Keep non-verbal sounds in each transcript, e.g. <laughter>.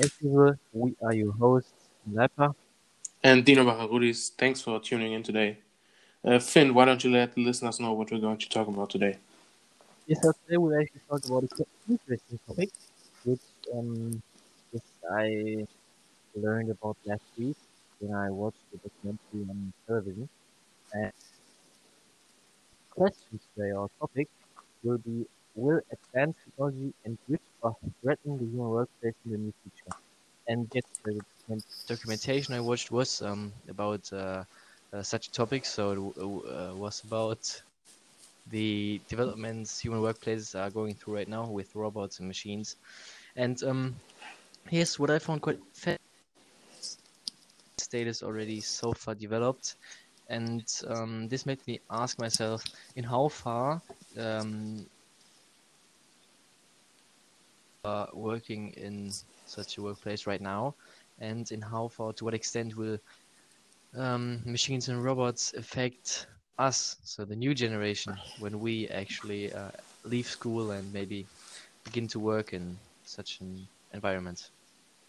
As usual, we are your hosts, Lepa. And Dino Baharudis, thanks for tuning in today. Uh, Finn, why don't you let the listeners know what we're going to talk about today? Yes, so today we'll actually talk about a quite interesting topic, which um, which I learned about last week when I watched the documentary on television. And questions today, our topic will be Will advanced technology enrich or threaten the human workplace in the near future? And the documentation I watched was um, about uh, uh, such a topic. So it uh, was about the developments human workplaces are going through right now with robots and machines. And um, here's what I found quite fascinating. State is already so far developed, and um, this made me ask myself in how far um, are working in such a workplace right now, and in how far, to what extent will um, machines and robots affect us, so the new generation, when we actually uh, leave school and maybe begin to work in such an environment.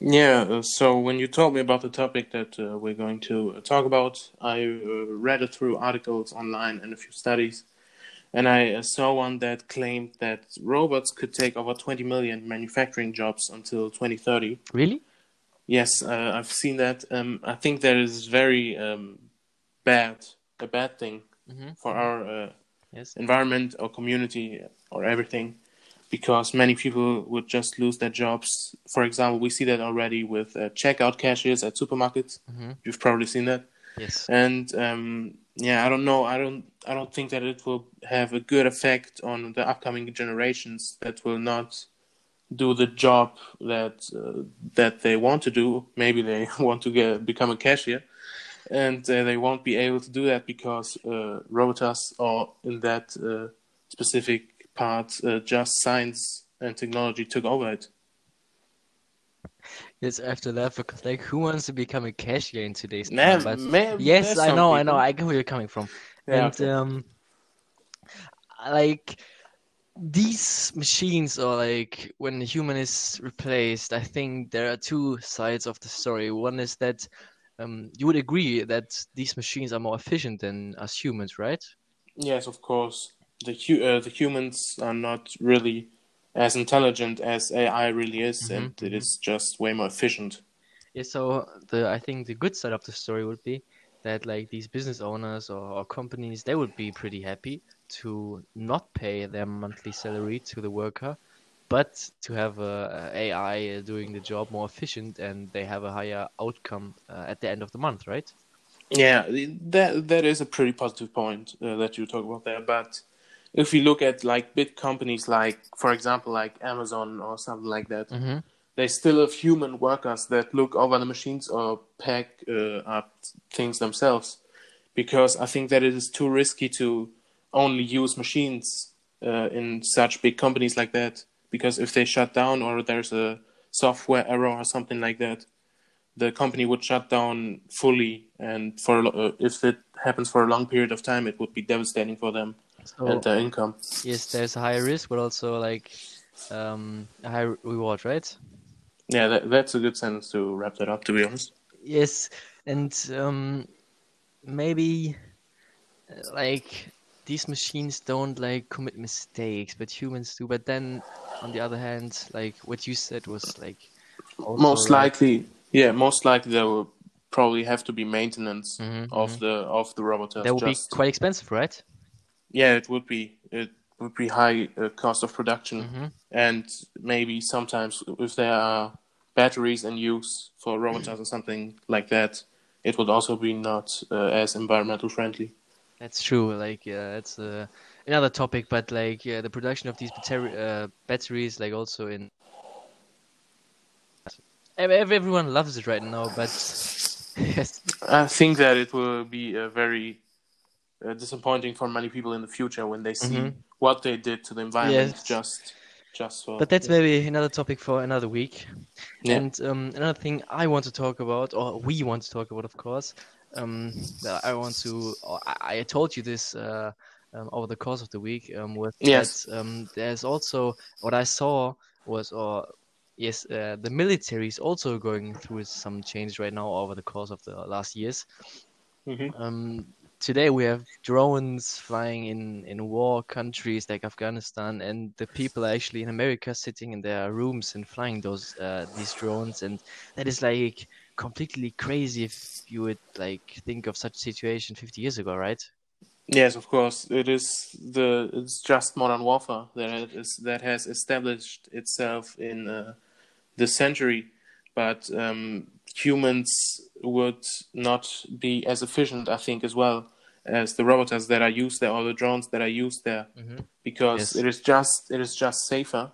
Yeah, uh, so when you told me about the topic that uh, we're going to uh, talk about, I uh, read it through articles online and a few studies, and I saw one that claimed that robots could take over 20 million manufacturing jobs until 2030. Really? Yes, uh, I've seen that. Um, I think that is very um, bad, a bad thing Mm-hmm. for our uh, Yes. environment or community or everything because many people would just lose their jobs. For example, we see that already with uh, checkout cashiers at supermarkets. Mm-hmm. You've probably seen that. Yes. And um, yeah, I don't know. I don't. I don't think that it will have a good effect on the upcoming generations that will not do the job that uh, that they want to do. Maybe they <laughs> want to get become a cashier, and uh, they won't be able to do that because uh, robots or in that uh, specific part, uh, just science and technology took over it. Yes, after that, because like who wants to become a cashier in today's Nah, time? Man, yes, I know, I know. I get where you're coming from. Yeah, And okay. um like these machines or like when a human is replaced, I think there are two sides of the story. One is that um you would agree that these machines are more efficient than us humans, right? Yes, of course. The hu- uh, the humans are not really as intelligent as AI really is, Mhm, and it mhm. just way more efficient. Yeah, so the I think the good side of the story would be that like these business owners or, or companies they would be pretty happy to not pay their monthly salary to the worker, but to have a, a AI doing the job more efficient and they have a higher outcome uh, at the end of the month, right? Yeah, that that is a pretty positive point uh, that you talk about there. But if we look at like big companies, like for example, like Amazon or something like that, Mm-hmm. They still have human workers that look over the machines or pack uh, up things themselves, because I think that it is too risky to only use machines uh, in such big companies like that. Because if they shut down or there's a software error or something like that, the company would shut down fully, and for uh, if it happens for a long period of time, it would be devastating for them So and their income. yes, there's a higher risk, but also like um, a high reward, right? Yeah, that, that's a good sentence to wrap that up. To be honest. Yes, and um, maybe uh, like these machines don't like commit mistakes, but humans do. But then, on the other hand, like what you said was like most like likely yeah most likely there will probably have to be maintenance Mhm, of the of the robot. that would be quite expensive, right? yeah it would be it would be high uh, cost of production Mhm. and maybe sometimes if there are batteries in use for robots or something like that it would also be not uh, as environmental friendly That's true. Like yeah, it's uh, another topic, but like yeah, the production of these battery uh, batteries, like also in ev- ev- everyone loves it right now, but <laughs> yes, i think that it will be uh, very uh, disappointing for many people in the future when they see Mhm. what they did to the environment Yes. just just for But that's maybe another topic for another week. Yeah. And um, another thing I want to talk about, or we want to talk about, of course, um, that I want to. I, I told you this uh, um, over the course of the week um, was Yes. that um, there's also what I saw was or yes uh, the military is also going through some change right now over the course of the last years. hmm Um, today we have drones flying in in war countries like Afghanistan, and the people are actually in America sitting in their rooms and flying those uh, these drones, and that is like completely crazy if you would like think of such situation 50 years ago, right? Yes, of course. It is the it's just modern warfare that is that has established itself in uh, this century, but um, humans would not be as efficient, I think, as well as the robots that are used there or the drones that are used there, Mhm. because Yes. it is just it is just safer.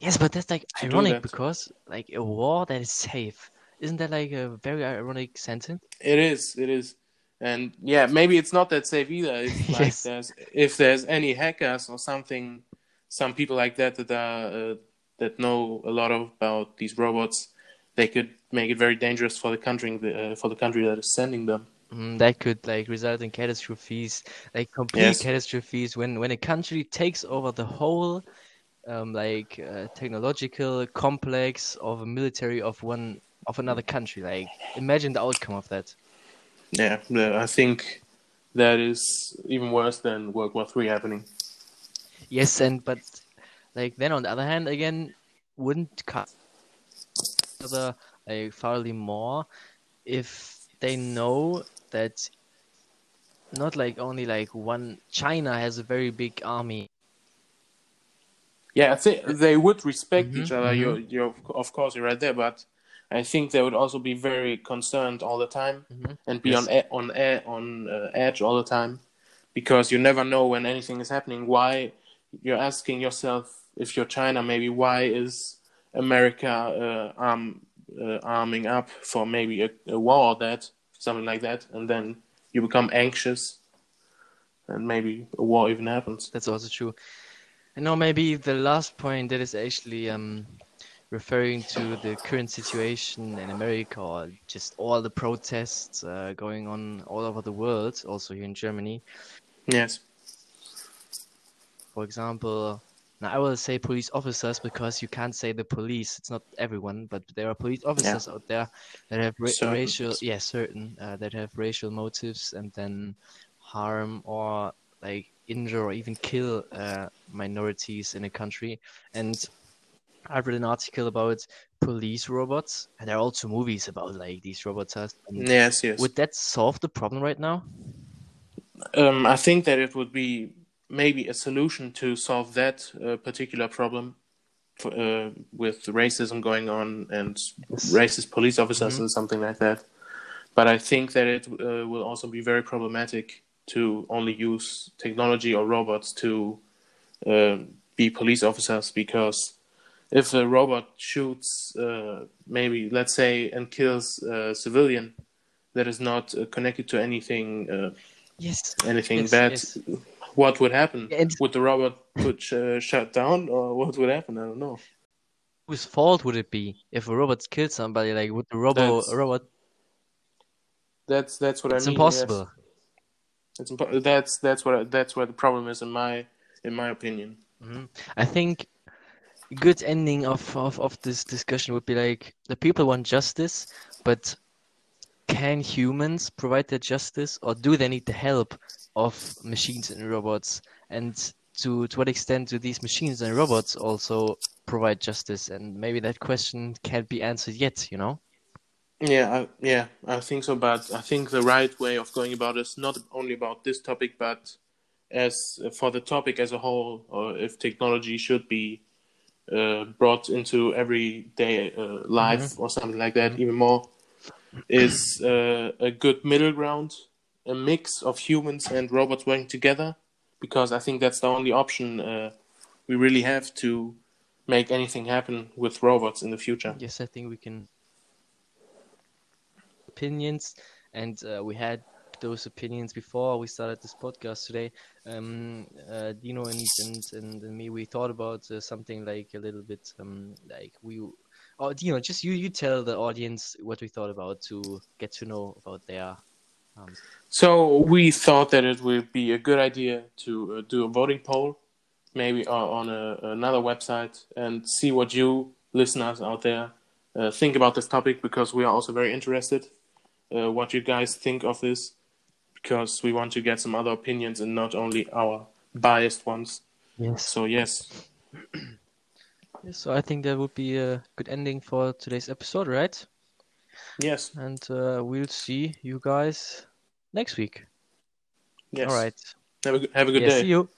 Yes, but that's like ironic that. because like a war that is safe. Isn't that like a very ironic sentence? It is, it is, and yeah, maybe it's not that safe either. <laughs> If like Yes. there's if there's any hackers or something, some people like that that are uh, that know a lot of, about these robots, they could make it very dangerous for the country uh, for the country that is sending them. Mm, that could like result in catastrophes, like complete Yes. catastrophes when when a country takes over the whole um like uh, technological complex of a military of one of another country. Like imagine the outcome of that. Yeah, I think that is even worse than World War Three happening. Yes, and but like then on the other hand again, wouldn't cut other like fairly more if they know that not like only like one China has a very big army. Yeah, I think they would respect Mhm, each other. mhm. You're, you're of course you're right there, but I think they would also be very concerned all the time Mhm. and be Yes. on on e- on uh, edge all the time because you never know when anything is happening. Why you're asking yourself if you're China, maybe why is America uh, arm, uh, arming up for maybe a, a war or that something like that, and then you become anxious, and maybe a war even happens. That's also true. And now maybe the last point that is actually um referring to the current situation in America or just all the protests uh, going on all over the world, also here in Germany. Yes. For example, now I will say police officers because you can't say the police. It's not everyone, but there are police officers out there that have ra- Certain. racial, yeah, certain uh, that have racial motives and then harm or like injure or even kill uh, minorities in a country. And I've read an article about police robots, and there are also movies about like these robots. And Yes. Yes. would that solve the problem right now? Um, I think that it would be maybe a solution to solve that uh, particular problem uh, with racism going on and Yes. racist police officers Mhm. and something like that. But I think that it uh, will also be very problematic to only use technology or robots to uh, be police officers because if a robot shoots, uh, maybe let's say, and kills a civilian that is not uh, connected to anything uh, Yes. anything Yes, bad, yes. What would happen? And Would the robot put uh, shut down, or what would happen? I don't know. whose fault would it be if a robot killed somebody? Like, would the robo That's- robot? That's that's what It's I mean. impossible. Yes. It's impo- that's that's what I, that's where the problem is in my in my opinion. Mhm. I think a good ending of, of, of this discussion would be like the people want justice, but can humans provide that justice, or do they need the help of machines and robots? And to to what extent do these machines and robots also provide justice? And maybe that question can't be answered yet. You know? Yeah, I, yeah, I think so. But I think the right way of going about it is not only about this topic, but as for the topic as a whole, or if technology should be uh, brought into everyday uh, life or something like that, even more, is uh, a good middle ground, a mix of humans and robots working together, because I think that's the only option uh, we really have to make anything happen with robots in the future. Yes, I think we can opinions, and uh, we had those opinions before we started this podcast today. Um, uh, Dino and, and, and, me, we thought about uh, something like a little bit um, like we. Oh, Dino, just you you tell the audience what we thought about to get to know about their Hans. So we thought that it would be a good idea to uh, do a voting poll, maybe uh, on a, another website, and see what you listeners out there uh, think about this topic because we are also very interested. Uh, what you guys think of this, because we want to get some other opinions and not only our biased ones. Yes. So yes, Yes, so I think that would be a good ending for today's episode, right? yes, And uh, we'll see you guys next week. yes. All right. Have a, good- have a good Yeah, day. see you.